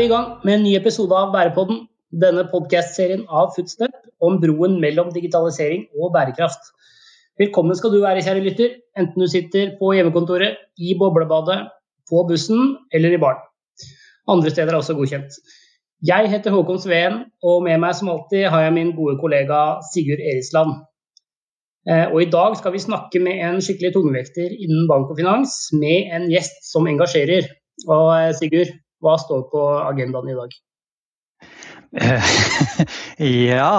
Vi i gang med en ny episode av Bærepodden. Denne podkast-serien av Footstep om broen mellom digitalisering og bærekraft. Velkommen skal du være, kjære lytter, enten du sitter på hjemmekontoret, i boblebadet, på bussen eller i baren. Andre steder er også godkjent. Jeg heter Håkon Sveen, og med meg som alltid har jeg min gode kollega Sigurd Erisland. Eh, og I dag skal vi snakke med en skikkelig tungvekter innen bank og finans, med en gjest som engasjerer. Og eh, Sigurd, hva står på agendaen i dag? ja,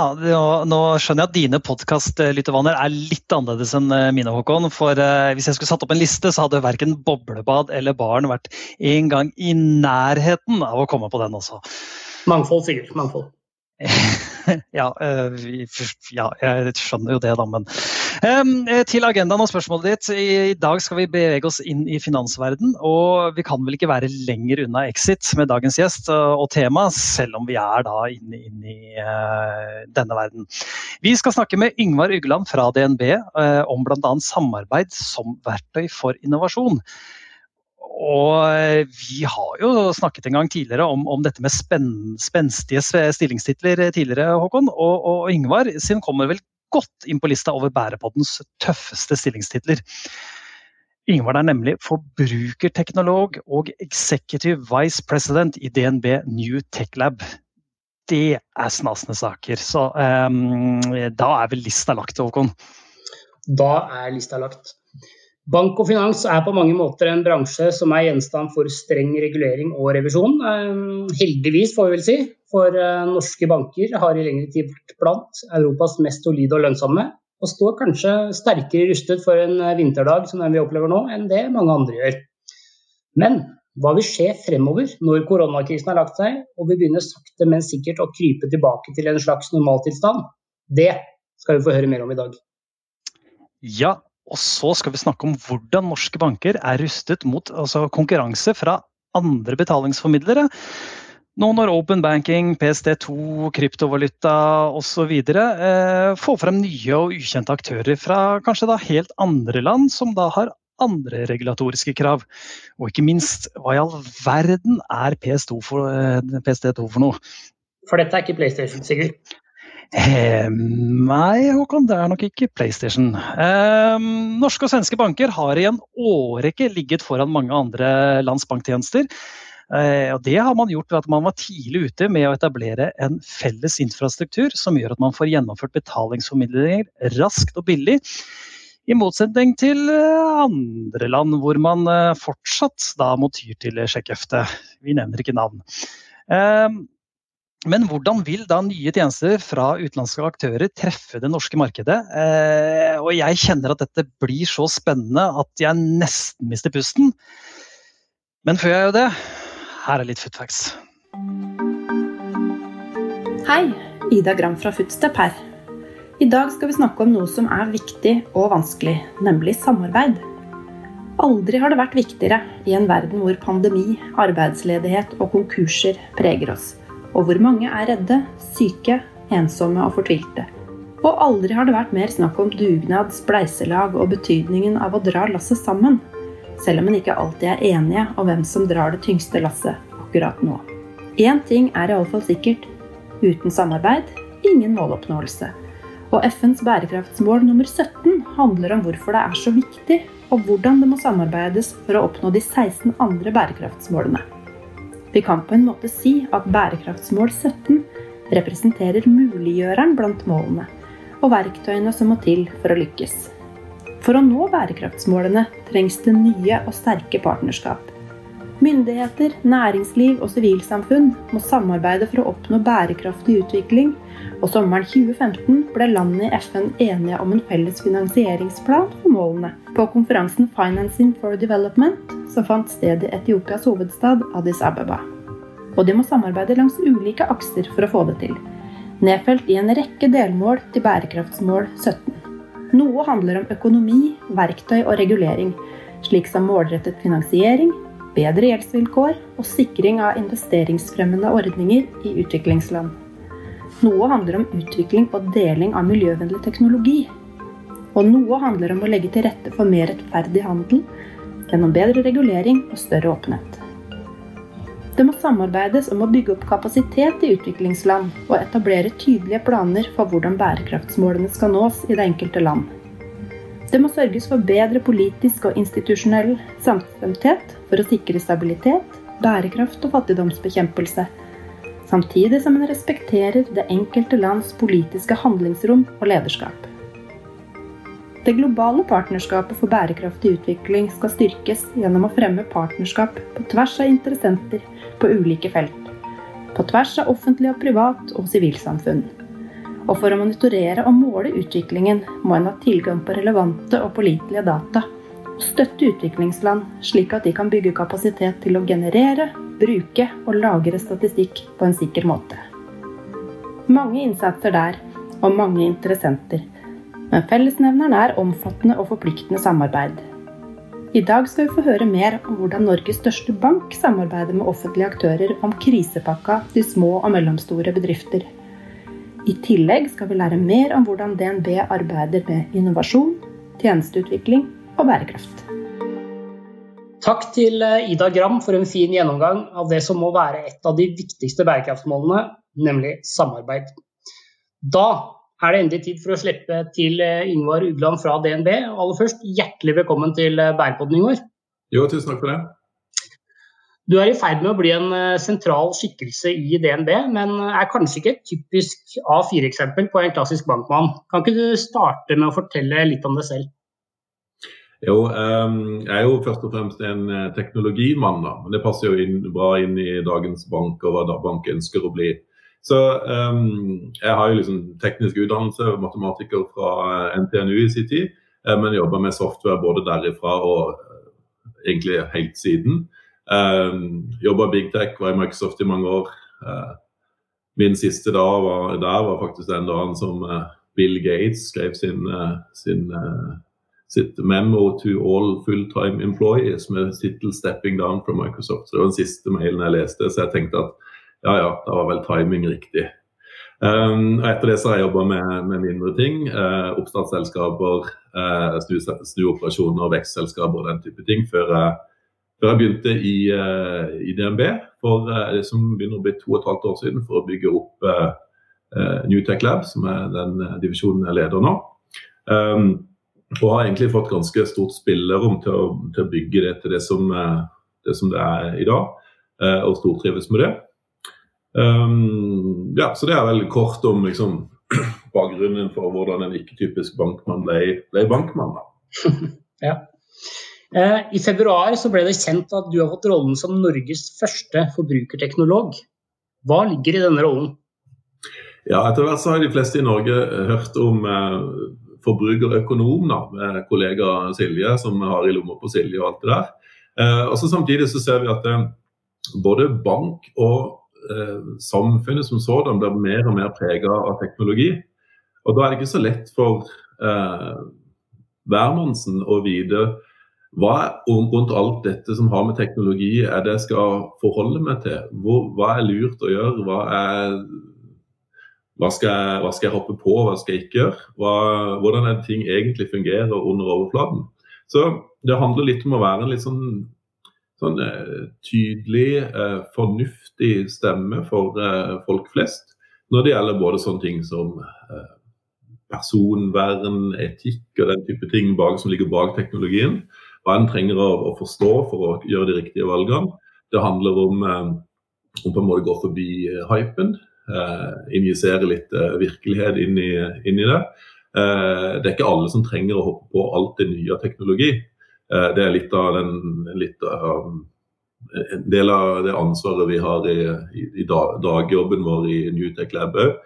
nå skjønner jeg at dine podkastlyttervaner er litt annerledes enn eh, mine, Håkon. For uh, hvis jeg skulle satt opp en liste, så hadde verken boblebad eller baren vært engang i nærheten av å komme på den også. Mangfold, sikkert. Mangfold. ja, uh, ja, jeg skjønner jo det, da, men Til agendaen og spørsmålet ditt. I, dag skal vi bevege oss inn i finansverden, og vi kan vel ikke være lenger unna Exit med dagens gjest og tema, selv om vi er da inne, inn i uh, denne verden. Vi skal snakke med Yngvar Ygland fra DNB om bl.a. samarbeid som verktøy for innovasjon. Og vi har jo snakket en gang tidligere om, om dette med spenn, spenstige stillingstitler tidligere, Håkon. Og, og Yngvar sin kommer vel godt inn på lista over Bærepoddens tøffeste stillingstitler. Ingvard er nemlig forbrukerteknolog og executive vice president i DNB New Tech Lab. Det er snasende saker. Så um, da er vel lista lagt, Håkon? Da er lista lagt. Bank og finans er på mange måter en bransje som er gjenstand for streng regulering og revisjon. Eh, heldigvis, får vi vel si. For eh, norske banker har i lengre tid vært blant Europas mest solide og lønnsomme. Og står kanskje sterkere rustet for en eh, vinterdag som den vi opplever nå, enn det mange andre gjør. Men hva vil skje fremover når koronakrisen har lagt seg og vi begynner sakte, men sikkert å krype tilbake til en slags normaltilstand? Det skal vi få høre mer om i dag. Ja, og så skal vi snakke om hvordan norske banker er rustet mot altså konkurranse fra andre betalingsformidlere. Nå når open banking, PSD2, kryptovaluta osv. Eh, får frem nye og ukjente aktører fra kanskje da helt andre land, som da har andre regulatoriske krav. Og ikke minst, hva i all verden er PST2 for, eh, PSD2 for noe? For dette er ikke PlayStation, Sigurd? Eh, nei, Håkon, det er nok ikke PlayStation. Eh, norske og svenske banker har i en årrekke ligget foran mange andre lands banktjenester. Eh, og det har man gjort ved at man var tidlig ute med å etablere en felles infrastruktur som gjør at man får gjennomført betalingsformidlinger raskt og billig. I motsetning til eh, andre land hvor man eh, fortsatt da må ty til sjekkehefte. Vi nevner ikke navn. Men hvordan vil da nye tjenester fra utenlandske aktører treffe det norske markedet? Og jeg kjenner at dette blir så spennende at jeg nesten mister pusten. Men før jeg gjør det, her er litt footfacts. Hei, Ida Gram fra Footstep her. I dag skal vi snakke om noe som er viktig og vanskelig, nemlig samarbeid. Aldri har det vært viktigere i en verden hvor pandemi, arbeidsledighet og konkurser preger oss og hvor mange er redde, syke, ensomme og fortvilte. Og aldri har det vært mer snakk om dugnad, spleiselag og betydningen av å dra lasset sammen, selv om en ikke alltid er enige om hvem som drar det tyngste lasset akkurat nå. Én ting er iallfall sikkert. Uten samarbeid ingen måloppnåelse. Og FNs bærekraftsmål nummer 17 handler om hvorfor det er så viktig, og hvordan det må samarbeides for å oppnå de 16 andre bærekraftsmålene. Vi kan på en måte si at bærekraftsmål 17 representerer muliggjøreren blant målene, og verktøyene som må til for å lykkes. For å nå bærekraftsmålene trengs det nye og sterke partnerskap. Myndigheter, næringsliv og sivilsamfunn må samarbeide for å oppnå bærekraftig utvikling, og sommeren 2015 ble landene i FN enige om en felles finansieringsplan for målene på konferansen Financing for Development som fant sted i Etiopias hovedstad Addis Ababa. Og de må samarbeide langs ulike akser for å få det til. Nedfelt i en rekke delmål til bærekraftsmål 17. Noe handler om økonomi, verktøy og regulering, slik som målrettet finansiering, bedre gjeldsvilkår og sikring av investeringsfremmende ordninger i utviklingsland. Noe handler om utvikling og deling av miljøvennlig teknologi. Og noe handler om å legge til rette for mer rettferdig handel gjennom bedre regulering og større åpenhet. Det må samarbeides om å bygge opp kapasitet i utviklingsland og etablere tydelige planer for hvordan bærekraftsmålene skal nås i det enkelte land. Det må sørges for bedre politisk og institusjonell samstemthet for å sikre stabilitet, bærekraft og fattigdomsbekjempelse, samtidig som en respekterer det enkelte lands politiske handlingsrom og lederskap. Det globale partnerskapet for bærekraftig utvikling skal styrkes gjennom å fremme partnerskap på tvers av interessenter på ulike felt. På tvers av offentlig og privat og sivilsamfunn. Og for å monitorere og måle utviklingen må en ha tilgang på relevante og pålitelige data. Og støtte utviklingsland, slik at de kan bygge kapasitet til å generere, bruke og lagre statistikk på en sikker måte. Mange innsatser der, og mange interessenter. Men fellesnevneren er omfattende og forpliktende samarbeid. I dag skal vi få høre mer om hvordan Norges største bank samarbeider med offentlige aktører om krisepakka til små og mellomstore bedrifter. I tillegg skal vi lære mer om hvordan DNB arbeider med innovasjon, tjenesteutvikling og bærekraft. Takk til eh, Ida Gram for en fin gjennomgang av det som må være et av de viktigste bærekraftsmålene, nemlig samarbeid. Da er det endelig tid for å slippe til Ingvar Yngvar Ugland fra DNB. Aller først, hjertelig velkommen til Bærpodden, Bærepodden, Yngvar. Jo, tusen takk for det. Du er i ferd med å bli en eh, sentral skikkelse i DNB, men er kanskje ikke et typisk A4-eksempel på en klassisk bankmann. Kan ikke du starte med å fortelle litt om deg selv? Jo, um, jeg er jo først og fremst en eh, teknologimann, da. Men det passer jo inn, bra inn i dagens bank og hva bank ønsker å bli. Så um, jeg har jo liksom teknisk utdannelse, matematiker fra eh, NTNU i sin tid, men jobba med software både derifra og egentlig helt siden. Um, Jobba Big Tech, var i Microsoft i mange år. Uh, min siste dag var, der var faktisk den dagen som uh, Bill Gates skrev sin, uh, sin sitt memo to all full-time employees med tittel 'Stepping down from Microsoft'. Så Det var den siste mailen jeg leste, så jeg tenkte at ja ja, da var vel timing riktig. Um, Etter det så har jeg jobba med, med, mindre ting. Uh, oppstartsselskaper, uh, snuoperasjoner, vekstselskaper og den type ting. Før jeg før jeg begynte i, uh, i DNB for uh, det som begynner å bli to og et halvt år siden, for å bygge opp uh, New Tech Lab, som er den divisjonen jeg leder nå. Um, og har egentlig fått ganske stort spillerom til å, til å bygge det til det som, det som, det er i dag, og stortrives med det. Um, ja, så det er vel kort om liksom, bakgrunnen for hvordan en ikke-typisk bankmann ble, ble bankmann. ja. Eh, I februar så ble det kjent at du har fått rollen som Norges første forbrukerteknolog. Hva ligger i denne rollen? Ja, Etter hvert så har de fleste i Norge hørt om eh, forbrukerøkonom da, med kollega Silje, som har i lomma på Silje og alt det der. Eh, og så Samtidig så ser vi at eh, både bank og eh, samfunnet som sådan blir mer og mer prega av teknologi. Og Da er det ikke så lett for eh, hvermannsen å vite hva rundt alt dette som har med teknologi er det jeg skal forholde meg til? Hvor, hva er lurt å gjøre? Hva, er, hva, skal jeg, hva, skal jeg, hoppe på, hva skal jeg ikke gjøre? Hva, hvordan er det ting egentlig fungerer under overflaten? Så det handler litt om å være en litt sånn, sånn eh, tydelig, eh, fornuftig stemme for eh, folk flest. Når det gjelder både sånne ting som personvern, etikk og den type ting bak, som ligger bak teknologien hva en trenger å, forstå for å gjøre de riktige valgene. Det handler om, om på en måte gå forbi hypen. Injisere litt virkelighet inn i, inn i det. Det er ikke alle som trenger å hoppe på alt det nye av teknologi. Eh, det er litt av, den, litt av en del av det ansvaret vi har i, i, dagjobben vår i New Tech Lab òg.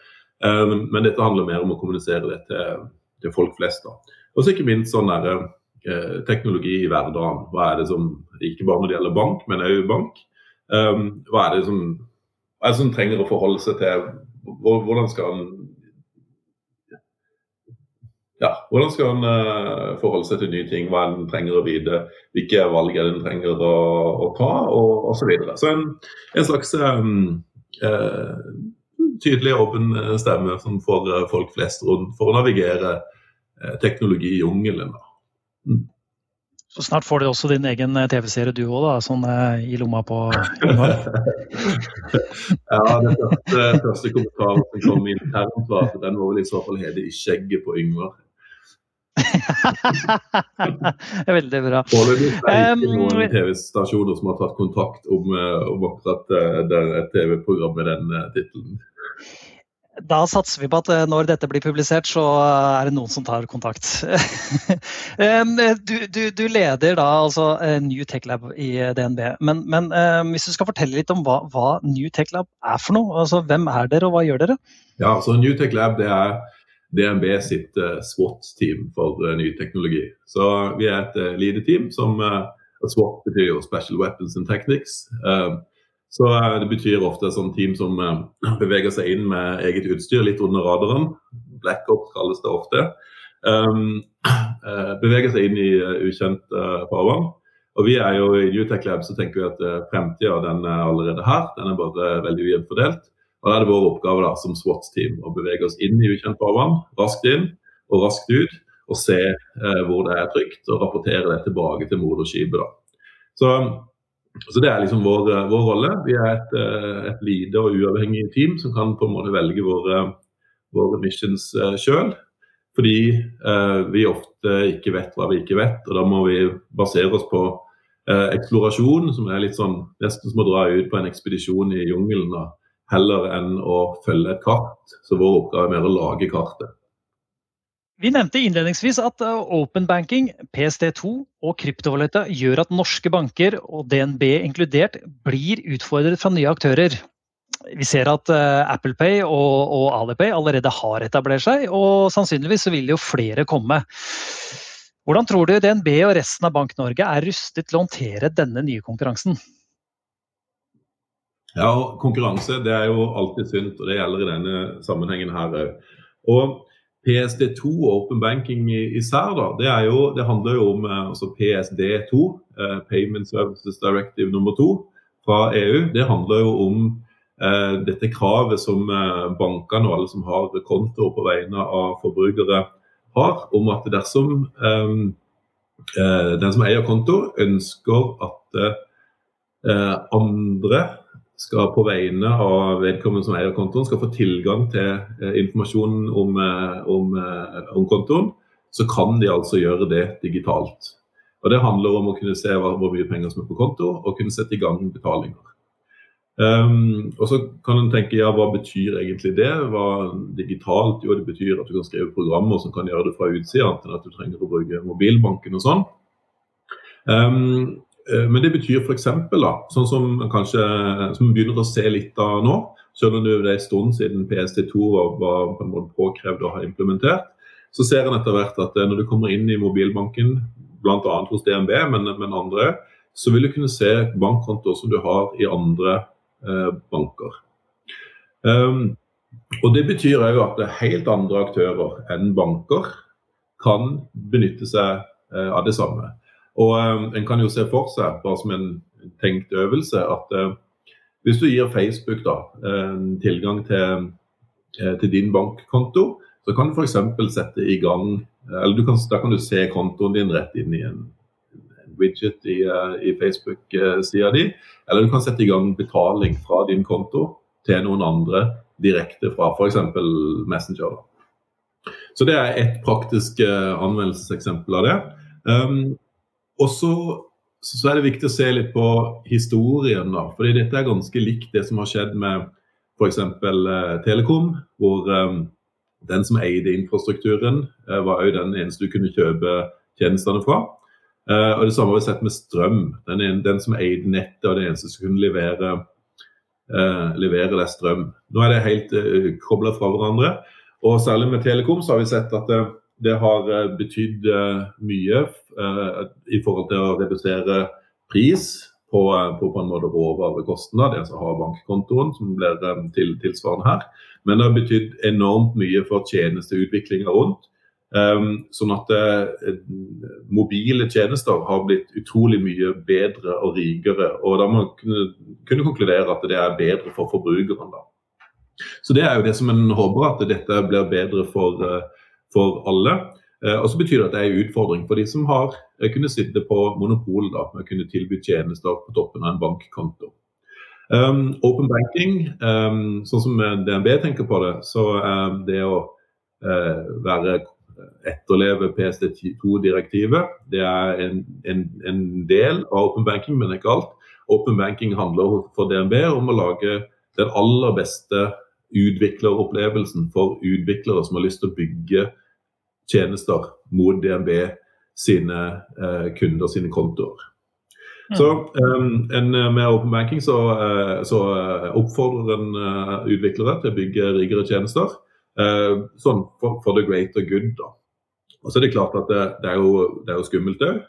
Men dette handler mer om å kommunisere det til, til folk flest. Og så ikke minst sånn der, Eh, teknologi i hverdagen. Hva er det som, Ikke bare når det gjelder bank, men òg bank. Hva er det som, er det som trenger å forholde seg til Hvordan skal en ja, hvordan skal en uh, forholde seg til nye ting, hva en trenger å vite, hvilke valg en trenger å, å ta, og osv. Så, videre. så en, en slags um, uh, tydelig, åpen stemme som får folk flest rundt for å navigere uh, teknologi i jungelen. Mm. Så snart får du også din egen TV-serie du òg, sånn i lomma på Yngvar? ja, den første, første kommentaren som kom internt, var at den var vel i så fall hete 'I skjegget på Yngvar'. Veldig bra. Foreløpig er det ikke noen TV-stasjoner som har tatt kontakt om, eh, om akkurat et TV-program med den tittelen. Da satser vi på at eh, når dette blir publisert, så er det noen som tar kontakt. du, du, du, leder da altså eh, New Tech Lab i DNB. Men, men hvis du skal fortelle litt om hva, hva, New Tech Lab er for noe? Altså, hvem er dere, og hva gjør dere? Ja, så New Tech Lab det er DNB sitt uh, SWAT-team for uh, ny teknologi. Så vi er et uh, lite team som SWAT betyr jo Special Weapons and Techniques. Uh, så eh, Det betyr ofte sånn team som eh, beveger seg inn med eget utstyr litt under radaren. Black Ops kalles det ofte. Beveger seg inn i ukjent farvann. Og vi er jo I Newtech Lab så tenker vi at fremtida er allerede her. Den er bare veldig ujevnt fordelt. Og Da er det vår oppgave da, som SWAT-team å bevege oss inn i ukjent farvann. Raskt inn og raskt ut. Og se eh, hvor det er trygt, og rapportere det tilbake til moderskipet. da. Så så Det er liksom vår, eh, vår rolle. Vi er et, eh, et, lite og uavhengig team som kan på en måte velge våre, våre missions uh, sjøl. Fordi eh, vi ofte ikke vet hva vi ikke vet, og da må vi basere oss på eksplorasjon, som er litt sånn nesten som å dra ut på en ekspedisjon i jungelen, heller enn å følge et kart. Så vår oppgave er mer å lage kartet. Vi nevnte innledningsvis at eh, open banking, PST2 og kryptovaluta gjør at norske banker, og DNB inkludert, blir utfordret fra nye aktører. Vi ser at eh, Apple Pay og, og Alipay allerede har etablert seg, og sannsynligvis vil jo flere komme. Hvordan tror du DNB og resten av Bank-Norge er rustet til å håndtere denne nye konkurransen? Ja, og Konkurranse det er jo alltid sunt, og det gjelder i denne sammenhengen her òg. PSD2 og open banking især, da, det, jo, det handler jo om eh, altså PSD2, eh, Payment Services Directive nummer to fra EU. Det handler jo om eh, dette kravet som eh, bankene og alle som har kontoer på vegne av forbrukere har, om at dersom eh, eh den som eier konto, ønsker at andre skal på vegne av vedkommende som eier kontoen, skal få tilgang til eh, informasjon om, eh, om, eh, om, kontoen, så kan de altså gjøre det digitalt. Og Det handler om å kunne se hvor mye penger som er på konto, og kunne sette i gang betalinger. Um, og så kan en tenke ja, hva betyr egentlig det? Hva digitalt? Jo, det betyr at du kan skrive programmer som kan gjøre det fra utsida, enten at du trenger å bruke mobilbanken og sånn. Um, men det betyr f.eks. sånn som kanskje som vi begynner å se litt av nå, selv om det er en stund siden PST2 var, var på en måte påkrevd å ha implementert, så ser en etter hvert at eh, når du kommer inn i mobilbanken, bl.a. hos DNB, men, men, andre, så vil du kunne se bankkontoer som du har i andre eh, banker. Um, og Det betyr òg at helt andre aktører enn banker kan benytte seg eh, av det samme. Og eh, En kan jo se for seg, bare som en tenkt øvelse, at eh, hvis du gir Facebook da, tilgang til, uh, til, din bankkonto, så kan du f.eks. sette i gang eller kan, Da kan du se kontoen din rett inn i en, widget i, i Facebook-sida di. Eller du kan sette i gang betaling fra din konto til noen andre direkte fra f.eks. Messenger. Da. Så Det er et praktisk anvendelseseksempel av det. Um, og så, så, er det viktig å se litt på historien, da. fordi dette er ganske likt det som har skjedd med f.eks. Eh, Telekom, hvor eh, den som eide infrastrukturen, eh, var òg den eneste du kunne kjøpe tjenestene fra. Eh, og Det samme har vi sett med strøm. Den, den som eide nettet, og den eneste som kunne levere, eh, levere deg strøm. Nå er det helt eh, kobla fra hverandre. Og Særlig med Telekom så har vi sett at eh, det har eh, betydd eh, mye eh, i forhold til å redusere pris på, på, på en måte råvarekostnad, altså har bankkontoen, som blir til, tilsvarende her. Men det har betydd enormt mye for tjenesteutviklinga rundt. Um, sånn at uh, mobile tjenester har blitt utrolig mye bedre og rikere. Og da må man kunne, kunne konkludere at det er bedre for forbrukeren. da. Så det er jo det som en håper, at dette blir bedre for, uh, for alle. Og så betyr det at det er en utfordring for de som har kunnet sitte på monopol da, med å kunne tilby tjenester på toppen av en bankkonto. Um, open banking, um, sånn som DNB tenker på det, så um, det å uh, være etterleve PSD2-direktivet, det er en, en, en, del av open banking, men ikke alt. Open banking handler for DNB om å lage den aller beste utvikleropplevelsen for utviklere som har lyst til å bygge tjenester mot DNB sine eh, kunder sine kontoer. Mm. Så um, en, eh, Med open banking så, uh, så oppfordrer en uh, utviklere til å bygge riggere tjenester. Uh, sånn for, for, the greater good. da. Og så er det klart at det, det, er, jo, det er, jo, skummelt òg.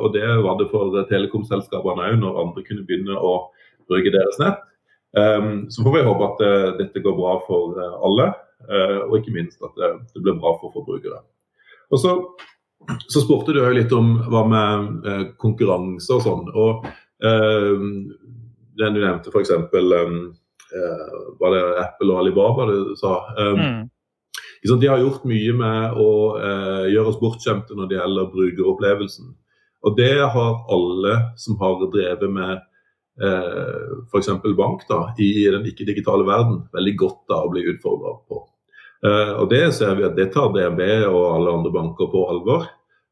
og det var det for telekomselskapene òg, når andre kunne begynne å bruke deres nett. Um, så får vi håpe at dette går bra for alle, og ikke minst at det, det blir bra for forbrukere. Og så så spurte du jo litt om hva med eh, konkurranse og sånn. og eh, Den du nevnte f.eks. Um, eh, var det Apple og Alibaba du sa? Um, mm. De har gjort mye med å eh, gjøre oss bortskjemte når det gjelder brukeropplevelsen. Og det har alle som har drevet med eh, f.eks. bank da, i den ikke-digitale verden, veldig godt av å bli utfordra på. Uh, og Det ser vi at det tar DNB og alle andre banker på alvor.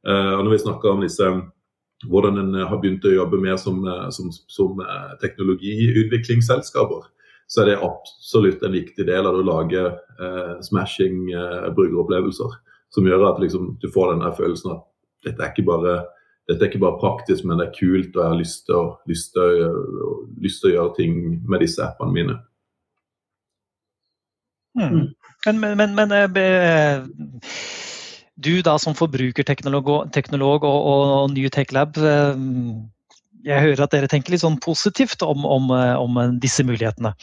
Uh, og når vi snakker om disse, hvordan en har begynt å jobbe mer som, eh, som, som teknologiutviklingsselskaper, så er det absolutt en viktig del av det å lage eh, smashing brukeropplevelser. Som gjør at liksom, du får den følelsen at dette er bare dette er ikke bare praktisk, men det er kult, og jeg har lyst til å, lyst til å, lyst til å gjøre ting med disse appene mine. Mm. Men, men, men eh, du da som forbrukerteknolog teknolog og, og New Tech Lab, eh, jeg hører at dere tenker litt sånn positivt om, om, eh, om disse mulighetene?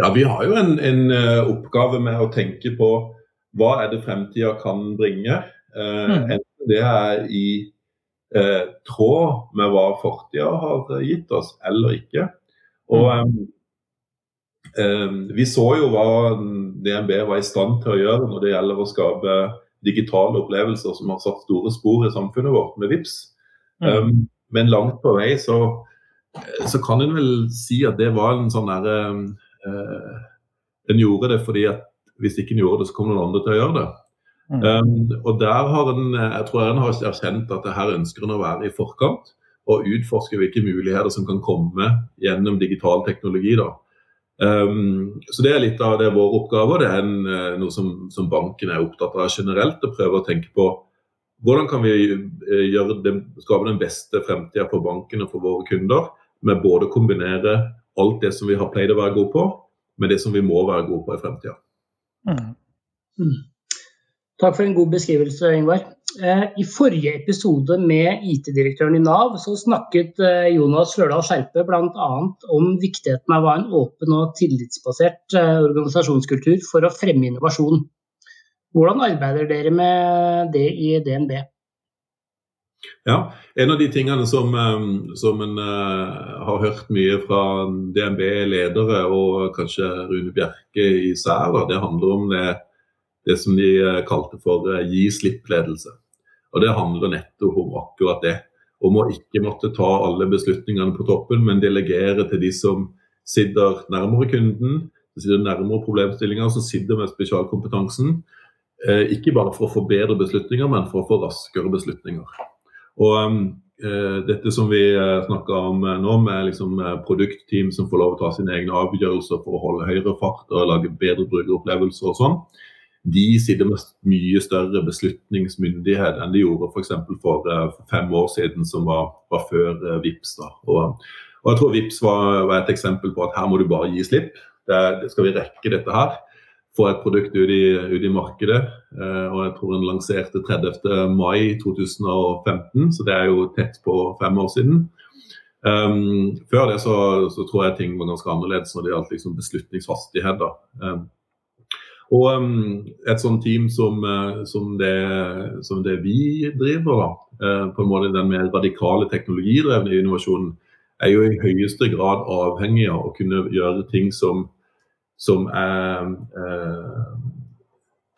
Ja, Vi har jo en, en, oppgave med å tenke på hva er det fremtida kan bringe. Mm. Enten det er i eh, tråd med hva fortida har gitt oss, eller ikke. Og mm. Ehm, vi så jo hva DNB var i stand til å gjøre når det gjelder å skape digitale opplevelser som har satt store spor i samfunnet vårt med VIPS. Mm. Um, men langt på vei så, så kan en vel si at det var en sånn derre uh, En gjorde det fordi at hvis ikke en gjorde det, så kom noen andre til å gjøre det. Mm. Um, og der har en, jeg tror en har erkjent at det her ønsker en å være i forkant og utforske hvilke muligheter som kan komme gjennom digital teknologi. da. Um, så Det er litt av det er vår oppgave. Det er en, eh, noe som, som, banken er opptatt av generelt. Å prøve å tenke på hvordan kan vi gjøre det, skape den beste fremtida for banken og for våre kunder. Med både å kombinere alt det som vi har pleid å være gode på, med det som vi må være gode på i fremtida. Mm. Takk for en god beskrivelse, Ingvar. Eh, I forrige episode med IT-direktøren i Nav så snakket eh, Jonas Lørdal Skjerpe bl.a. om viktigheten av å ha en åpen og tillitsbasert eh, organisasjonskultur for å fremme innovasjon. Hvordan arbeider dere med det i DNB? Ja, En av de tingene som, som en har hørt mye fra DNB-ledere og kanskje Rune Bjerke især, det handler om det, det som de kalte for gi slipp-ledelse. Og Det handler nettopp om akkurat det. Om å ikke måtte ta alle beslutningene på toppen, men delegere til de som sitter nærmere kunden, som sitter nærmere problemstillinger, som sitter med spesialkompetansen. Eh, ikke bare for å få bedre beslutninger, men for å få raskere beslutninger. Og eh, Dette som vi snakka om eh, nå, med liksom, eh, produktteam som får lov å ta sine egne avgjørelser for å holde høyere fart og lage bedre brukeropplevelser og sånn, de sitter med mye større beslutningsmyndighet enn de gjorde f.eks. For, for uh, fem år siden, som var, var før uh, VIPS. Og, og, jeg tror VIPS var, var, et eksempel på at her må du bare gi slipp. Det skal vi rekke dette her? Få et produkt ut i, ut i markedet. Uh, og jeg tror den lanserte 30. mai 2015, så det er jo tett på fem år siden. Um, før det så, så, tror jeg ting var ganske annerledes når det gjaldt liksom beslutningshastighet. da. Um, og um, et sånt team som, uh, som, det, som, det, vi driver, da, uh, på en måte den mer radikale teknologidrevne innovasjonen, er jo i høyeste grad avhengig av å kunne gjøre ting som, som er eh,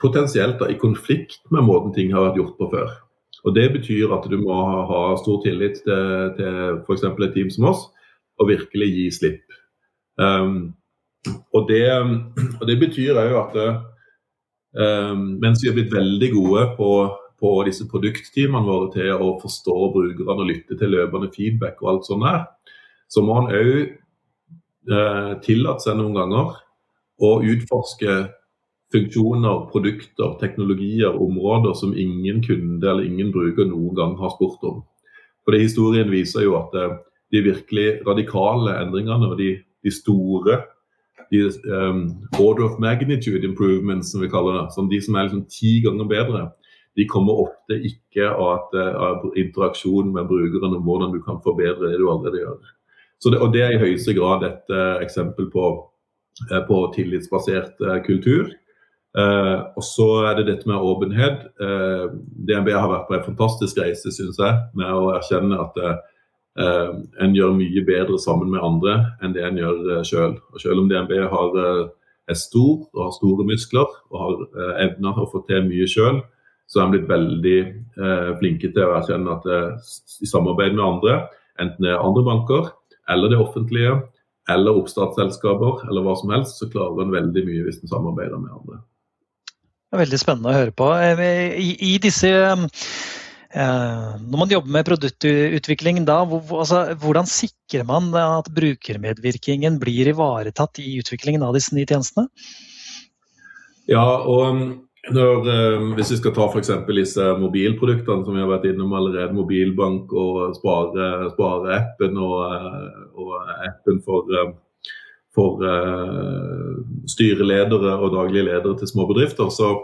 potensielt da, i konflikt med måten ting har vært gjort på før. Og Det betyr at du må ha, stor tillit til, til f.eks. et team som oss, og virkelig gi slipp. Um, og, det, og, det, betyr òg at um, mens vi har blitt veldig gode på, på disse produktteamene våre til å forstå brukerne og lytte til løpende feedback og alt sånt der, så må han òg uh, tillate seg noen ganger å utforske funksjoner, produkter, teknologier, områder som ingen kunde eller ingen bruker noen gang har spurt om. For det Historien viser jo at uh, de virkelig radikale endringene og de, de store de, um, order of magnitude improvements, som vi kaller det, som de som er liksom ti ganger bedre, de kommer ofte ikke av, uh, av interaksjon med brukeren om hvordan du kan forbedre det du allerede gjør. Det, og Det er i høyeste grad et uh, eksempel på, uh, på tillitsbasert kultur. og så er det dette med åpenhet. DNB har vært på en fantastisk reise, synes jeg, med å erkjenne at Uh, en gjør mye bedre sammen med andre enn det en gjør uh, selv. Og selv om DNB har, uh, er stor og har store muskler og har evner å få til mye selv, så er en blitt veldig flinke til å erkjenne at i samarbeid med andre, enten det er andre banker eller det offentlige eller oppstartsselskaper eller hva som helst, så klarer en veldig mye hvis en samarbeider med andre. Det er veldig spennende å høre på. I, i disse Eh, når man jobber med produktutvikling, da, altså, hvordan sikrer man at brukermedvirkningen blir ivaretatt i utviklingen av disse nye tjenestene? Ja, og um, når, eh, Hvis vi skal ta f.eks. disse mobilproduktene som vi har vært innom allerede, mobilbank og spareappen spare og, eh, og, appen for, for styreledere og daglige ledere til små bedrifter, så,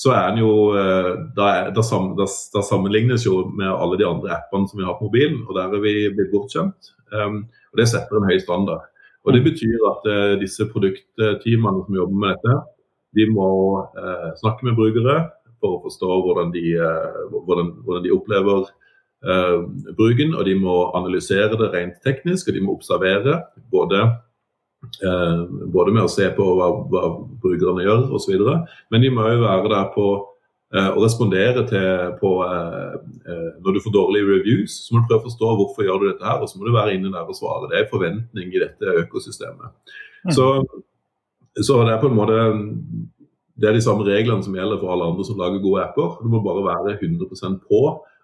så er den jo eh, da, da, da, da, sammenlignes jo med alle de andre appene som vi har på mobilen, og der er vi blitt bortskjemt. Um, og Det setter en høy standard. Og Det betyr at uh, disse produktteamene som jobber med dette, de må uh, snakke med brukere for å forstå hvordan de, uh, hvordan, hvordan de opplever bruken, og de må analysere det rent teknisk, og de må observere både både med å se på hva, hva brukerne gjør osv. Men de må jo være der på eh, å respondere til på eh, eh, Når du får dårlige reviews, så må du prøve å forstå hvorfor gjør du dette her, og så må du være inne der og svare. Det er forventning i dette økosystemet. Mm. Så, så, det er på en måte det er de samme reglene som gjelder for alle andre som lager gode apper. Du må bare være 100% på.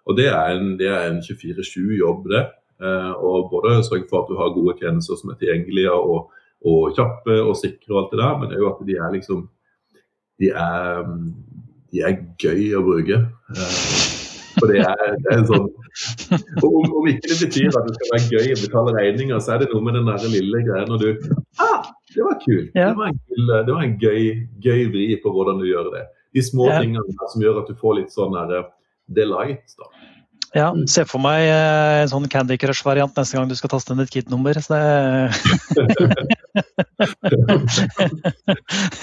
Og det er en, en 24-7-jobb, det. Eh, og både sørge for at du har gode tjenester som er tilgjengelige, og og kjappe og sikre og alt det der, men òg at de er liksom de er, de er gøy å bruke. Eh, for det er, det er sånn om, om, ikke det betyr at det skal være gøy å betale regninger, så er det noe med den der lille greia når du ah, det var kult. Ja. Det var en, kul, det var en gøy, gøy, vri på hvordan du gjør det. De små ja. tingene som gjør at du får litt sånn eh, delight. da. Ja, mm. se for meg eh, en sånn Candy Crush-variant neste gang du skal taste inn et KID-nummer. Så det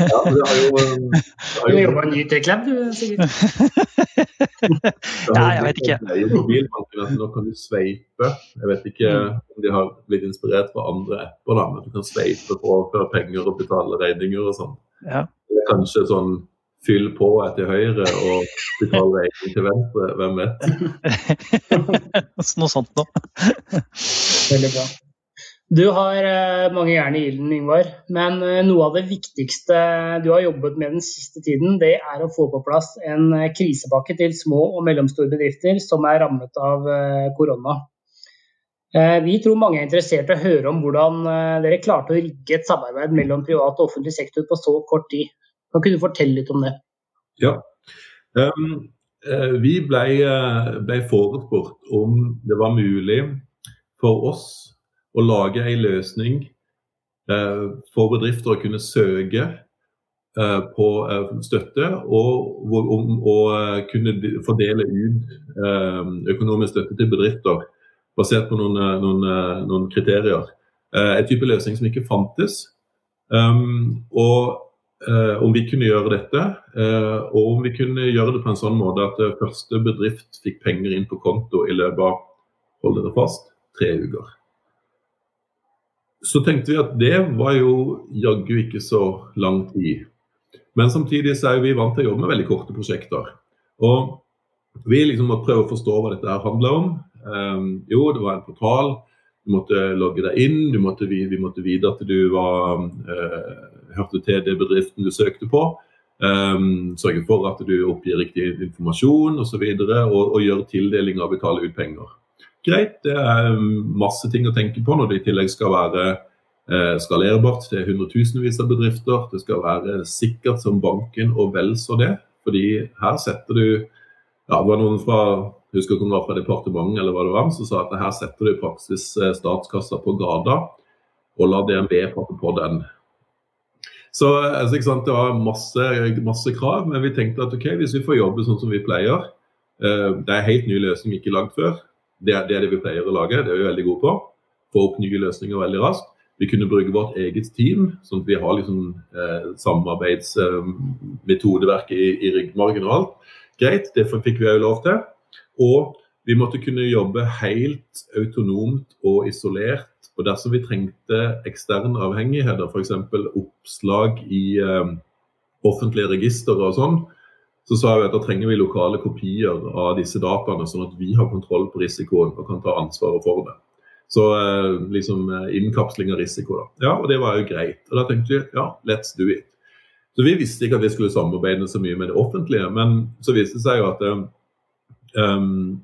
ja, du har jo Du jobba i ny T-Club, du sikkert? Nei, jeg vet ikke. I mobilbanken nå kan du sveipe. Jeg vet ikke om de har blitt inspirert fra andre apper, da, men du kan sveipe for å overføre penger og betale regninger og sånn. Ja. Det er kanskje sånn fyll på etter høyre og betale regning til venstre. Hvem vet? Noe sånt noe. Veldig bra. Du har eh, mange jern i ilden, Yngvar. Men eh, noe av det viktigste du har jobbet med den siste tiden, det er å få på plass en eh, krisepakke til små og mellomstore bedrifter som er rammet av korona. Vi tror mange er interessert i å høre om hvordan dere klarte å rigge et samarbeid mellom privat og offentlig sektor på så kort tid. Kan ikke du fortelle litt om det? Ja. Um, vi ble, eh, ble forespurt om det var mulig for oss å lage en løsning uh, for bedrifter å kunne søke på støtte, og om å kunne fordele ut økonomisk støtte til bedrifter basert på noen, noen, noen kriterier. En type løsning som ikke fantes. Um, og eh, om vi kunne gjøre dette, eh, og om vi kunne gjøre det på en sånn måte at eh, første bedrift fikk penger inn på konto i løpet av hold dere fast, tre uker. Så tenkte vi at det var jo jaggu ikke så lang tid. Men samtidig så er vi vant til å jobbe med veldig korte prosjekter. Og vi liksom måtte prøve å forstå hva dette her handler om. Um, jo, det var en portal. Du måtte logge deg inn. Måtte, vi, vi, måtte vite at du var, uh, hørte til det bedriften du søkte på. Um, sørge for at du oppgir riktig informasjon osv. Og, så og, og gjøre tildeling av betale ut penger. Greit, det er masse ting å tenke på når det i tillegg skal være eh, skalerbart til hundretusenvis av bedrifter. Det skal være sikkert som banken og vel så det. Fordi her setter du ja, Det var noen fra husker ikke om det var fra departementet eller hva det var, som sa at her setter du i praksis eh, statskassa på gata og lar DNB pakke på den. Så altså, sant, Det var masse, masse, krav, men vi tenkte at ok, hvis vi får jobbe sånn som vi pleier uh, Det er helt ny løsning, ikke lagd før. Det det er, det vi pleier å lage, det er vi veldig gode på. Få opp nye løsninger veldig raskt. Vi kunne bruke vårt eget team, sånn at vi har liksom, eh, samarbeidsmetodeverk eh, i, i ryggmargen og alt. Greit, det fikk vi òg lov til. Og vi måtte kunne jobbe helt autonomt og isolert. Og dersom vi trengte eksterne avhengigheter, f.eks. oppslag i eh, offentlige registre og sånn, så sa vi at da trenger vi lokale kopier av disse dataene, sånn at vi har kontroll på risikoen og kan ta ansvaret for det. Så eh, liksom eh, innkapsling av risiko, da. Ja, og det var jo greit. Og da tenkte vi ja, let's do it. Så vi visste ikke at vi skulle samarbeide så mye med det offentlige, men så viste det seg jo at um,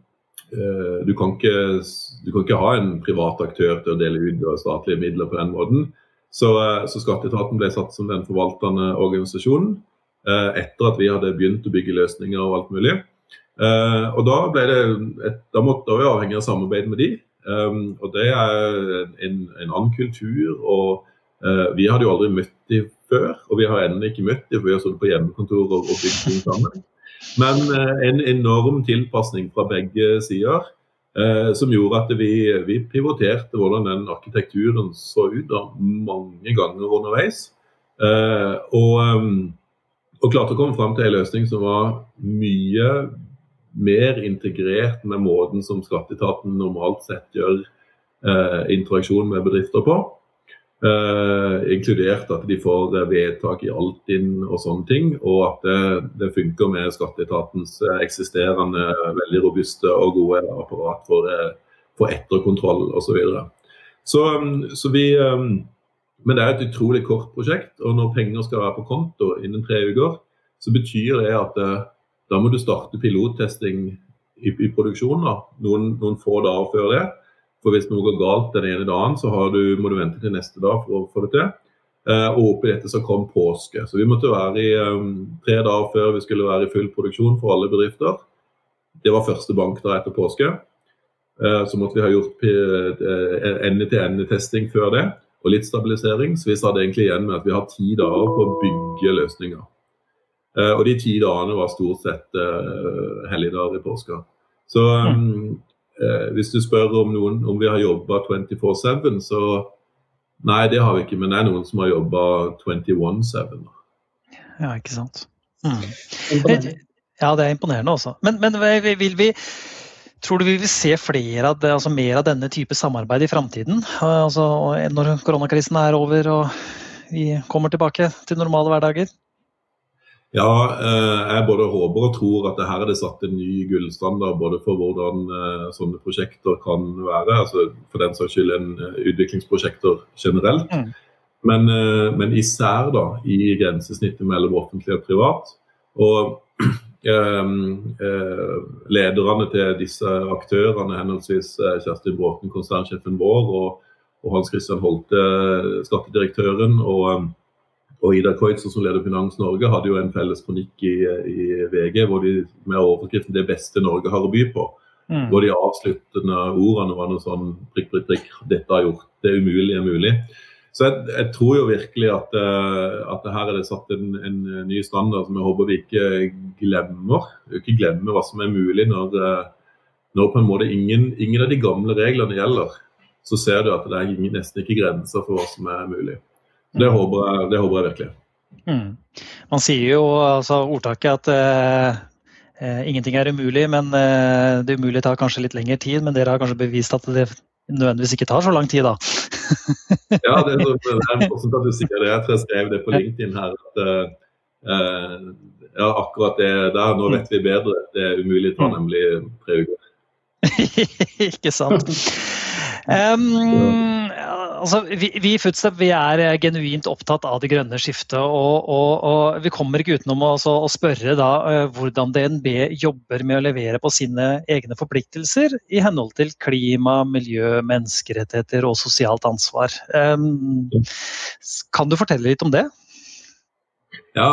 uh, du, kan ikke, du, kan ikke, ha en privat aktør til å dele ut statlige midler på den måten. Så, uh, så Skatteetaten ble satt som den forvaltende organisasjonen uh, etter at vi hadde begynt å bygge løsninger og alt mulig. og da, ble det et, da måtte vi avhengig av samarbeid med de. Um, og det er en, en annen kultur. og Vi hadde jo aldri møtt dem før, og vi har ennå ikke møtt dem, for vi har sittet på hjemmekontor og, og bygd ting sammen. Men en enorm tilpasning fra begge sider. Uh, som gjorde at vi, vi, pivoterte hvordan den arkitekturen så ut da, mange ganger underveis. og, um, og klarte å komme fram til en løsning som var mye mer integrert med måten som skatteetaten normalt sett gjør eh, interaksjon med bedrifter på. Eh, inkludert at de får eh, vedtak i Altinn og sånne ting. Og at det, det funker med skatteetatens eh, eksisterende veldig robuste og gode apparat for, eh, for etterkontroll osv. Så, videre. så Så vi Men det er et utrolig kort prosjekt. Og når penger skal være på konto innen tre uker, så betyr det at da må du starte pilottesting i, i produksjonen noen, noen, få dager før det. For hvis noe går galt den ene dagen, så du, må du vente til neste dag for å få det til. Eh, og oppi dette så kom påske. Så vi måtte være i um, tre dager før vi skulle være i full produksjon for alle bedrifter. Det var første bank da etter påske. Eh, så måtte vi ha gjort eh, ende-til-ende-testing før det, og litt stabilisering. Så vi satt egentlig igjen med at vi har ti dager på å bygge løsninger. Uh, og de ti dagene var stort sett helligdager i påska. Så um, hvis du spør om, noen, om vi har jobba 24-7, så nei, det har vi ikke. Men det er noen som har jobba 21-7. Ja, ikke sant. Mm. Ja, det er imponerende også. Men, men vil vi Tror du vi vil se flere av det, altså mer av denne type samarbeid i framtiden? Altså, når koronakrisen er over og vi kommer tilbake til normale hverdager? Ja, eh, jeg både håper og tror at det her er det satt en ny gullstandard både for hvordan eh, sånne prosjekter kan være. altså For den saks skyld en eh, utviklingsprosjekter generelt. Mm. Men, men, især da i grensesnittet mellom offentlig og privat. Og eh, lederne til disse aktørene, henholdsvis Kjerstin Bråten, konsernsjefen vår, og, og Hans Christian Holte, skattedirektøren, og og Ida Kreutzer, som leder Finans Norge, hadde jo en felles kronikk i, i VG hvor de, med overskriften 'Det beste Norge har å by på'. Mm. Hvor de avsluttende ordene var noe sånn prikk, prikk, prikk, dette har gjort. Det umulige mulig. Så jeg, jeg, tror jo virkelig at, uh, at her er det satt en, en, ny standard som jeg håper vi ikke glemmer. Ikke glemmer hva som er mulig når, uh, når på en måte ingen, ingen, av de gamle reglene gjelder. Så ser du at det er nesten ikke grenser for hva som er mulig. Det håper jeg, det håper jeg virkelig. Mm. Man sier jo altså, ordtaket at eh, uh, ingenting er umulig, men eh, det umulige tar kanskje litt lengre tid. Men dere har kanskje bevist at det nødvendigvis ikke tar så lang tid, da? ja, det er, så, det er morsomt at du sier det. Jeg skrev det på LinkedIn her. at ja, akkurat det der, nå vet vi bedre. Det er umulig å ta nemlig tre uker. ikke sant. Um, altså, vi, vi, i Foodstep vi er genuint opptatt av det grønne skiftet. Og, og, og vi kommer ikke utenom å, å spørre da, uh, hvordan DNB jobber med å levere på sine egne forpliktelser i henhold til klima, miljø, menneskerettigheter og sosialt ansvar. Um, kan du fortelle litt om det? Ja,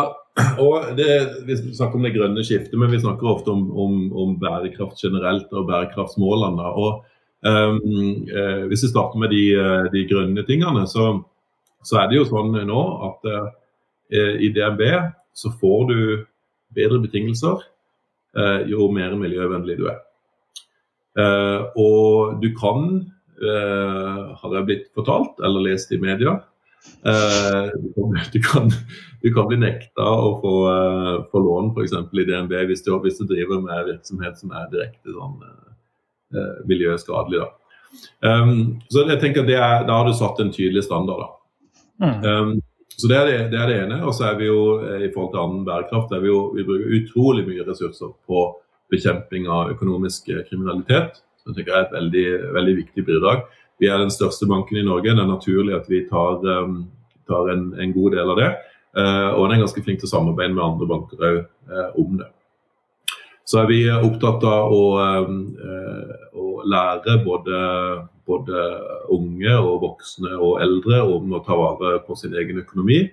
og det, Vi snakker om det grønne skiftet, men vi snakker ofte om, om, om bærekraft generelt og bærekraftsmålene. og eh, Hvis vi starter med de, eh, de grønne tingene, så, så, er det jo sånn nå at eh, i DNB så får du bedre betingelser eh, jo mer miljøvennlig du er. Eh, og du kan, eh, har jeg blitt fortalt eller lest i media, du kan, du kan bli nekta å få, få lån f.eks. i DNB hvis du, hvis du, driver med virksomhet som er direkte sånn, uh, miljøskadelig. Da. Um, så jeg tenker at er, Da har du satt en tydelig standard. Mm. Um, så det er det, det er det, ene. Og så er vi jo i forhold til annen bærekraft vi, jo, vi bruker utrolig mye ressurser på bekjemping av økonomisk kriminalitet. Som jeg tenker er et veldig, veldig viktig bidrag. Vi er den største banken i Norge. Det er naturlig at vi tar, tar en, en, god del av det. Uh, og en er ganske flink til å samarbeide med andre banker òg uh, om det. Så er vi opptatt av å, eh, å lære både, både, unge og voksne og eldre om å ta vare på sin egen økonomi.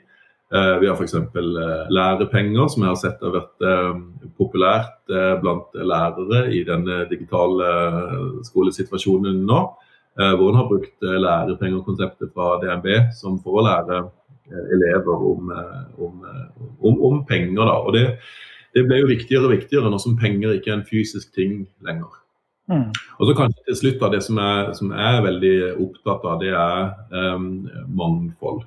Vi har f.eks. lærepenger, som jeg har sett har vært populært blant lærere i denne digitale skolesituasjonen nå. Hvor en har brukt lærepengekonseptet fra DNB som for å lære Eh, elever om, eh, om, eh, om, om penger. Da. Og det, det, ble jo viktigere og viktigere nå som penger ikke er en fysisk ting lenger. Mm. Og så kanskje til slutt da, Det som jeg, som jeg er veldig opptatt av, det er um, mangfold.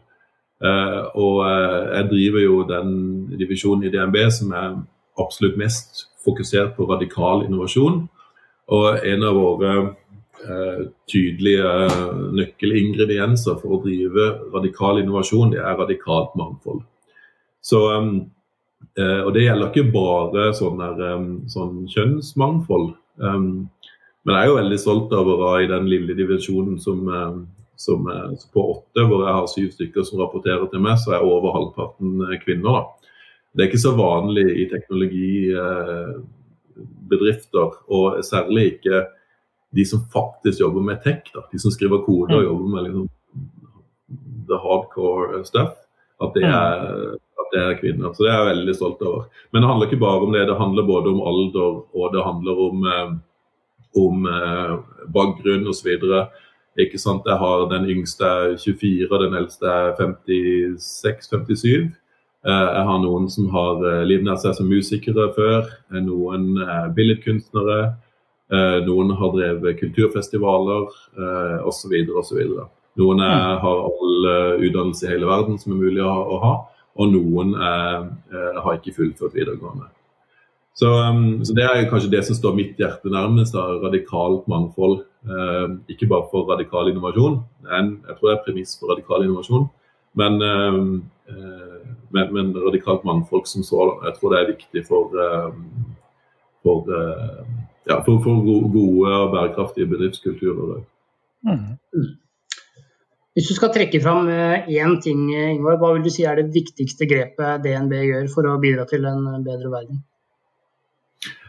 Uh, og uh, jeg driver jo den divisjonen i DNB som er absolutt mest fokusert på radikal innovasjon. Og en av våre uh, tydelige nøkkelingredienser for å drive radikal innovasjon, det er radikalt mangfold. Så, eh, og det gjelder ikke bare sånn, der, sånn kjønnsmangfold. Men jeg er jo veldig stolt av å være i den lille divisjonen som, som på åtte, hvor jeg har syv stykker som rapporterer til meg, så er over halvparten eh, kvinner. da. Det er ikke så vanlig i teknologibedrifter, og særlig ikke de som faktisk jobber med tech, da, de som skriver kode og mm. jobber med liksom, the hardcore stuff, at det, er, at det, er, kvinner. Så det er jeg veldig stolt over. Men det handler ikke bare om det, det handler både om alder og det handler om, eh, om eh, bakgrunn osv. Ikke sant? Jeg har Den yngste er 24, og den eldste er 56-57. Eh, jeg har noen som har livnært seg som musikere før. Noen er billedkunstnere. Noen har drevet kulturfestivaler osv. osv. Noen er, mm. har all utdannelse i hele verden som er mulig å ha, og noen eh, har ikke fullført videregående. Så, um, så, Det er kanskje det som står mitt hjerte nærmest, av radikalt mangfold. Eh, ikke bare for radikal innovasjon, en, jeg tror det er premiss for radikal innovasjon, men, eh, men, men radikalt mangfold som så, Jeg tror det er viktig for, uh, for ja, for, for gode og bærekraftige bedriftskulturer. Mm. Hvis du skal trekke fram én eh, ting, Ingvar, hva vil du si er det viktigste grepet DNB gjør for å bidra til en bedre verden?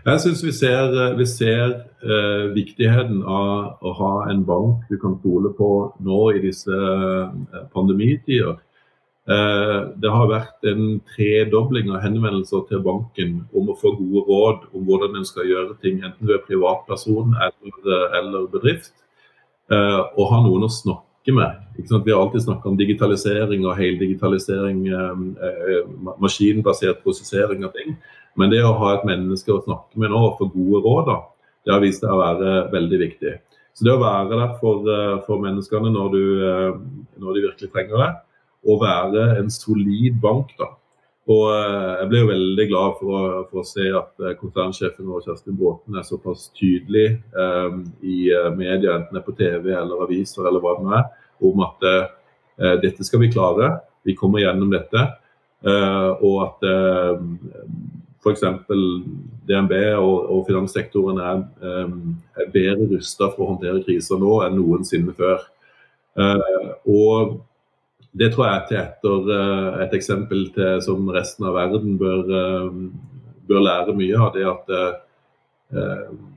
Jeg syns vi ser, vi ser eh, viktigheten av å ha en bank du kan stole på nå i disse eh, pandemitider. Eh, det har vært en tredobling av henvendelser til banken om å få gode råd om hvordan en skal gjøre ting, enten du er privatperson eller, eller bedrift. Eh, og ha noen å snakke med. Vi har alltid snakka om digitalisering og heldigitalisering, eh, maskinbasert prosessering av ting. Men det å ha et menneske å snakke med nå og få gode råd, det har vist seg å være veldig viktig. Så det å være der for, for menneskene når, du, når de virkelig trenger det, og være en solid bank. da. Og eh, Jeg ble jo veldig glad for, for å se at eh, konsernsjefen vår Kjerstin Bråten er såpass tydelig um, i media, enten det er på TV eller aviser eller hva det nå er, om at uh, dette skal vi klare. Vi kommer gjennom dette. og at f.eks. DNB og, og finanssektoren er, er bedre rusta for å håndtere kriser nå enn noensinne før. og det tror jeg er til etter et eksempel til, som resten av verden bør, bør lære mye av. Det at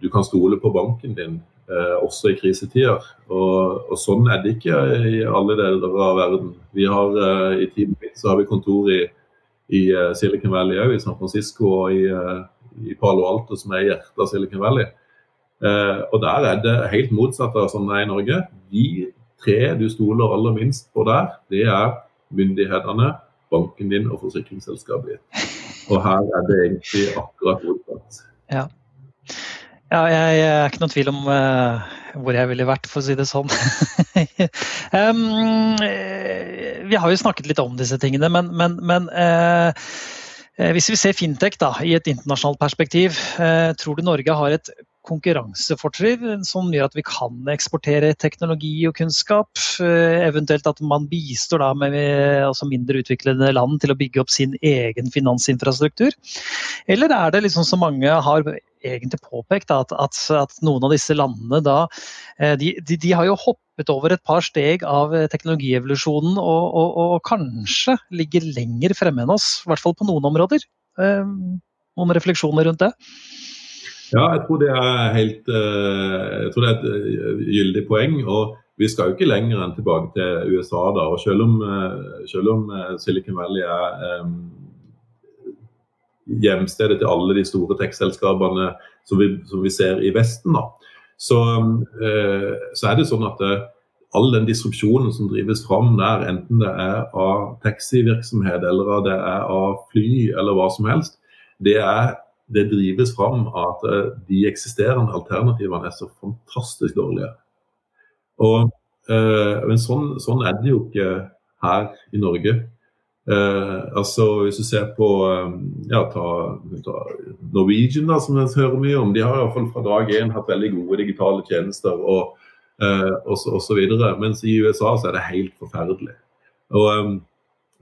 du kan stole på banken din eh, også i krisetider. Og, og, sånn er det ikke i alle deler av verden. Vi har eh, I teamet mitt så har vi kontor i, i Silicon Valley òg, i San Francisco og i, i, Palo Alto, som er hjertet av Silicon Valley. Og der er det helt motsatt av sånn det er i Norge. De tre du stoler aller minst på der, det er myndighetene, banken din og forsikringsselskapet ditt. Og her er det egentlig akkurat motsatt. Ja. Ja, jeg, er ikke noen tvil om uh, hvor jeg ville vært, for å si det sånn. um, vi har jo snakket litt om disse tingene, men, men, men uh, hvis vi ser fintech da, i et internasjonalt perspektiv, tror du Norge har et konkurransefortrinn som gjør at vi kan eksportere teknologi og kunnskap. Eventuelt at man bistår da med altså mindre utviklede land til å bygge opp sin egen finansinfrastruktur. Eller er det liksom så mange har egentlig påpekt at, at, at, noen av disse landene da eh, de, de, de, har jo hoppet over et par steg av eh, teknologievolusjonen og, og, og, kanskje ligger lenger fremme enn oss, i hvert fall på noen områder. Eh, noen refleksjoner rundt det? Ja, jeg tror det er helt jeg tror det er et gyldig poeng. og Vi skal jo ikke lenger enn tilbake til USA. da, og Selv om, selv om Silicon Valley er hjemstedet til alle de store tech-selskapene som, som, vi ser i Vesten. Da. Så, eh, så er det sånn at det, eh, all den disrupsjonen som drives fram der, enten det er av taxivirksomhet eller det er av fly eller hva som helst, det, er, det drives fram at eh, de eksisterende alternativene er så fantastisk dårlige. Og, eh, men sånn, sånn er det jo ikke her i Norge. Eh, altså Hvis du ser på ja, ta, ta Norwegian, da, som vi hører mye om, de har i hvert fall fra dag én hatt veldig gode digitale tjenester og, og, og så videre. Mens i USA så er det helt forferdelig. Og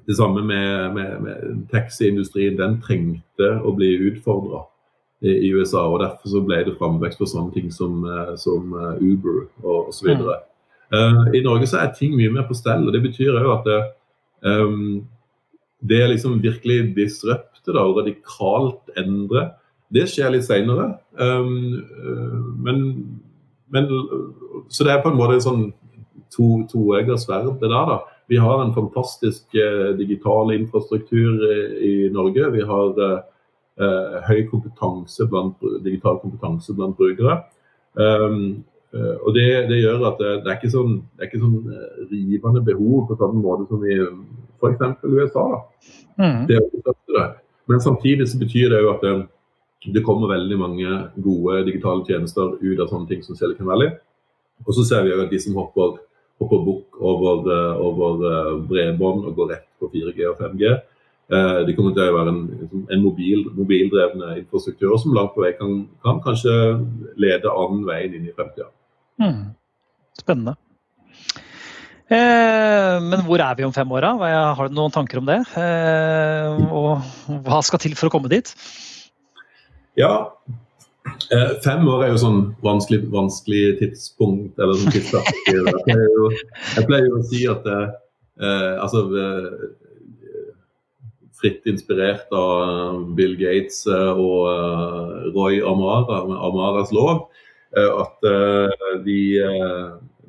Det samme med, med, med taxiindustrien. Den trengte å bli utfordra i, i, USA. og Derfor så ble det framvekst for sånne ting som, eh, som Uber og osv. Mm. Uh, I Norge så er ting mye mer på stell. og Det betyr jo at det, um, det er liksom virkelig disrupte og radikalt endre, det skjer litt seinere. Um, men, men, Så det er på en måte en sånn to, toegga sverd, det der. da. Vi har en fantastisk uh, digital infrastruktur i, i, Norge. Vi har uh, høy kompetanse blant, digital kompetanse blant brukere. Um, og det, det, gjør at det, det, er ikke sånn, det er ikke sånn rivende behov på samme måte som i f.eks. USA. Mm. Det det. Men samtidig så betyr det jo at det, det, kommer veldig mange gode digitale tjenester ut av sånne ting som Silicon Valley. Og så ser vi jo at de som hopper, hopper bukk over, eh, over eh, bredbånd og gå rett på 4G og 5G, Det kommer til å være en, liksom, en mobil, mobildrevne infrastruktur som langt på vei kan, kan kanskje lede annen veien inn i fremtida. Mm. Spennende. Eh, men hvor er vi om fem år? Har du noen tanker om det? Eh, og hva skal til for å komme dit? Ja, eh, fem år er jo sånn vanskelig, vanskelig tidspunkt. eller sånn tidspunkt. Jeg pleier jo, jeg pleier jo å si at altså fritt inspirert av Bill Gates og Roy Amara med Amaras lov, at de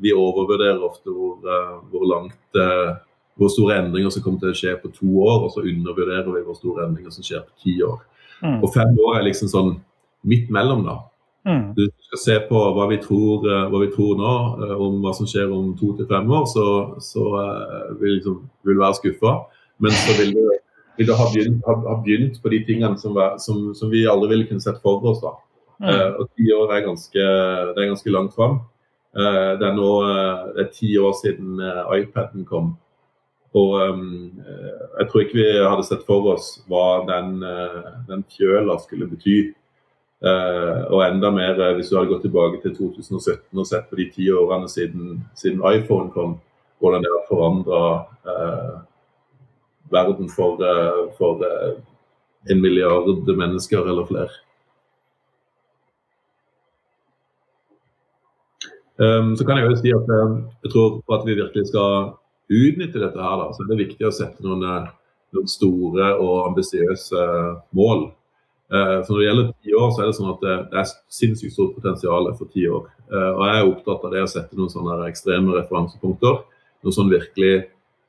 vi overvurderer ofte hvor, eh, hvor langt eh, hvor store endringer som kommer til å skje på to år, og så undervurderer vi hvor store endringer som skjer på ti år. Mm. Og fem år er liksom sånn midt mellom, da. Mm. Du skal se på hva vi tror, eh, hva vi tror nå, om hva som skjer om to til fem år, så, så vil liksom, vi liksom, være skuffa. Men så vil du, vil du ha, begynt, ha, ha, begynt, på de tingene som, som, som, vi aldri ville kunne sett for oss. da. Mm. Uh, og ti år er ganske, det er ganske langt fram. Eh, det er nå eh, det er ti år siden eh, iPaden kom. Og um, jeg tror ikke vi hadde sett for oss hva den, den fjøla skulle bety. Uh, og enda mer hvis du hadde gått tilbake til 2017 og sett på de ti årene siden, siden iPhone kom, hvordan det har forandra uh, verden for, for en milliard mennesker eller flere. Um, så kan jeg jo si at jeg tror for at vi virkelig skal utnytte dette, her, da, så er det viktig å sette noen, noen store og ambisiøse mål. Uh, så Når det gjelder ti år, så er det sånn at det, det er sinnssykt stort potensial for ti år. Uh, og Jeg er opptatt av det å sette noen sånne ekstreme referansepunkter. Noe sånn virkelig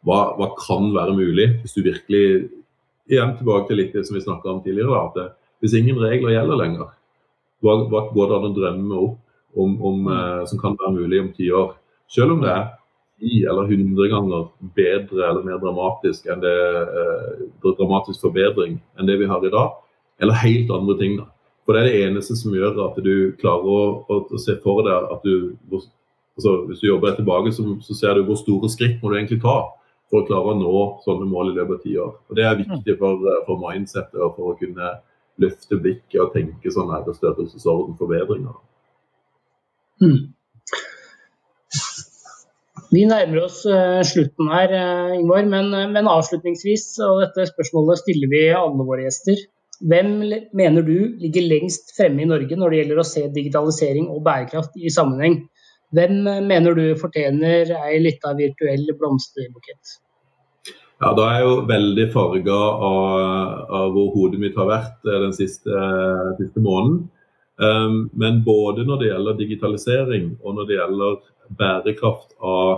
hva, hva, kan være mulig hvis du virkelig Igjen tilbake til litt det som vi snakka om tidligere. At det, Hvis ingen regler gjelder lenger, hva, hva går det an å drømme opp om, om, uh, som kan være mulig om ti år? Selv om det er ti eller hundre ganger bedre eller mer dramatisk enn det, dramatisk forbedring enn det vi har i dag, eller helt andre ting. da. For det er det eneste som gjør at du klarer å, å, å se for deg at du altså Hvis du jobber deg tilbake, så, så, ser du hvor store skritt må du egentlig ta for å klare å nå sånne mål i løpet av ti år. Og Det er viktig for, for mindsettet og for å kunne løfte blikket og tenke sånn her størrelsesorden forbedringer. Mm. Vi nærmer oss uh, slutten her, uh, Ingvar, men, men, avslutningsvis, og dette spørsmålet stiller vi alle våre gjester. Hvem mener du ligger lengst fremme i Norge når det gjelder å se digitalisering og bærekraft i sammenheng? Hvem mener du fortjener ei lita virtuell blomsterbukett? Ja, Da er jeg jo veldig farga av, av, hvor hodet mitt har vært eh, den siste, siste måneden. Um, men både når det gjelder digitalisering og når det gjelder bærekraft av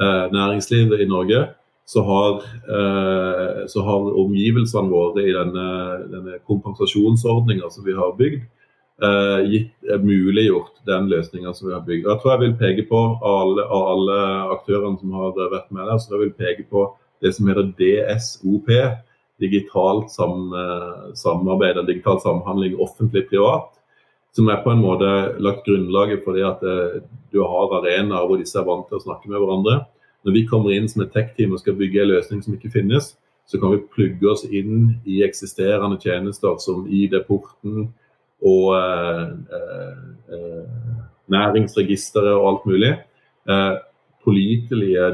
uh, næringslivet i Norge, så har, eh, så har omgivelsene våre i denne, denne kompensasjonsordninga som vi har bygd, eh, gitt, muliggjort den løsninga som vi har bygd. Jeg tror jeg vil peke på alle, alle aktørene som har vært med der, så jeg vil peke på det som heter DSOP. Digitalt sam, eh, samarbeid, digital samhandling offentlig-privat. Som er på en måte lagt grunnlaget for det at du har arenaer hvor disse er vant til å snakke med hverandre når vi kommer inn som et tech-team og skal bygge en løsning som ikke finnes, så kan vi plugge oss inn i eksisterende tjenester som ID-porten og eh, eh, næringsregisteret og alt mulig. Eh, pålitelige,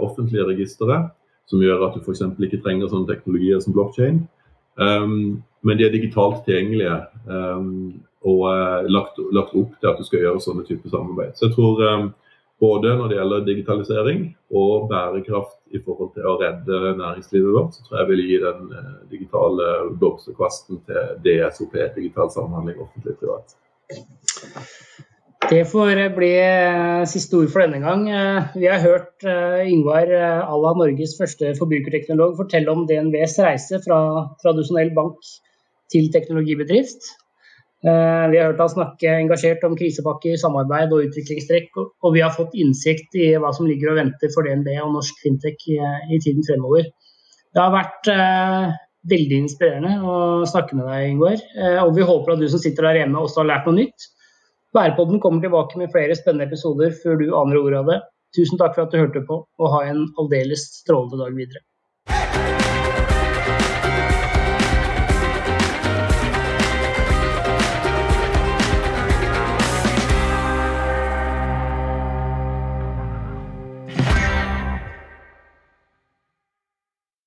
offentlige registre som gjør at du f.eks. ikke trenger sånne teknologier som blockchain. Um, men de er digitalt tilgjengelige um, og uh, lagt, lagt, opp til at du skal gjøre sånne typer samarbeid. Så jeg tror um, både når det gjelder digitalisering og bærekraft i forhold til å redde næringslivet vårt, så tror jeg vil gi den eh, digitale blomsterkvasten til DSOP, digital samhandling offentlig privat. Det får bli eh, siste ord for denne gang. Eh, vi har hørt Yngvar Alla, Norges første forbrukerteknolog, fortelle om DNVs reise fra tradisjonell bank til teknologibedrift. Eh, vi har hørt han snakke engasjert om krisepakker, samarbeid og utviklingstrekk. Og vi har fått innsikt i hva som ligger og venter for DNB og norsk fintech i, tiden fremover. Det har vært eh, veldig inspirerende å snakke med deg, Ingvar. Eh, og vi håper at du som sitter der hjemme også har lært noe nytt. Bærepodden kommer tilbake med flere spennende episoder før du aner ordet av det. Tusen takk for at du hørte på, og ha en aldeles strålende dag videre.